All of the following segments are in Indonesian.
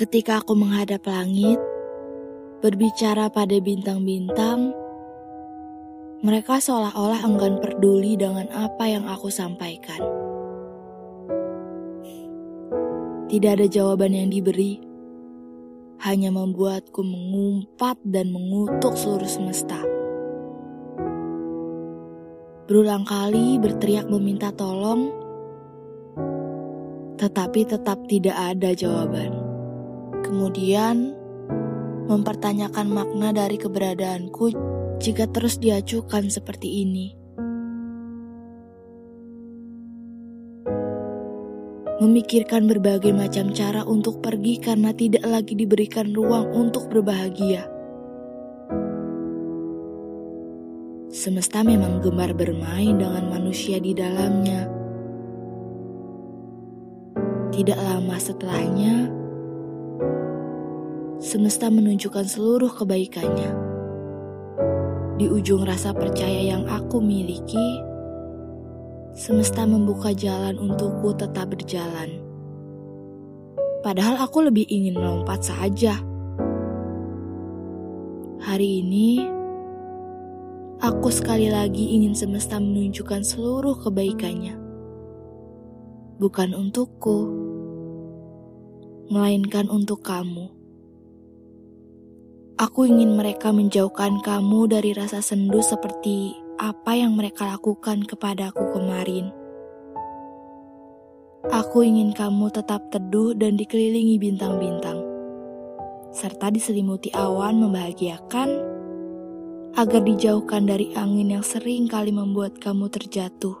Ketika aku menghadap langit, berbicara pada bintang-bintang, mereka seolah-olah enggan peduli dengan apa yang aku sampaikan. Tidak ada jawaban yang diberi, hanya membuatku mengumpat dan mengutuk seluruh semesta. Berulang kali berteriak meminta tolong, tetapi tetap tidak ada jawaban. Kemudian, mempertanyakan makna dari keberadaanku jika terus diacukan seperti ini. Memikirkan berbagai macam cara untuk pergi karena tidak lagi diberikan ruang untuk berbahagia. Semesta memang gemar bermain dengan manusia di dalamnya. Tidak lama setelahnya, semesta menunjukkan seluruh kebaikannya. Di ujung rasa percaya yang aku miliki, semesta membuka jalan untukku tetap berjalan. Padahal aku lebih ingin melompat saja. Hari ini, aku sekali lagi ingin semesta menunjukkan seluruh kebaikannya. Bukan untukku, melainkan untuk kamu. Aku ingin mereka menjauhkan kamu dari rasa sendu seperti apa yang mereka lakukan kepadaku kemarin. Aku ingin kamu tetap teduh dan dikelilingi bintang-bintang, serta diselimuti awan membahagiakan agar dijauhkan dari angin yang sering kali membuat kamu terjatuh.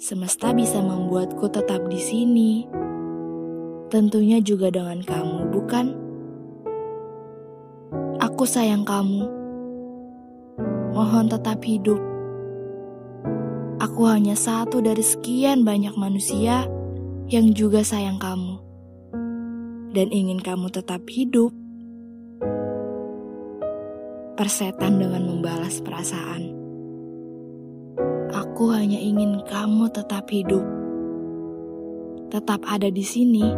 Semesta bisa membuatku tetap di sini, tentunya juga dengan kamu, bukan? Aku sayang kamu. Mohon tetap hidup. Aku hanya satu dari sekian banyak manusia yang juga sayang kamu dan ingin kamu tetap hidup. Persetan dengan membalas perasaan. Aku hanya ingin kamu tetap hidup, tetap ada di sini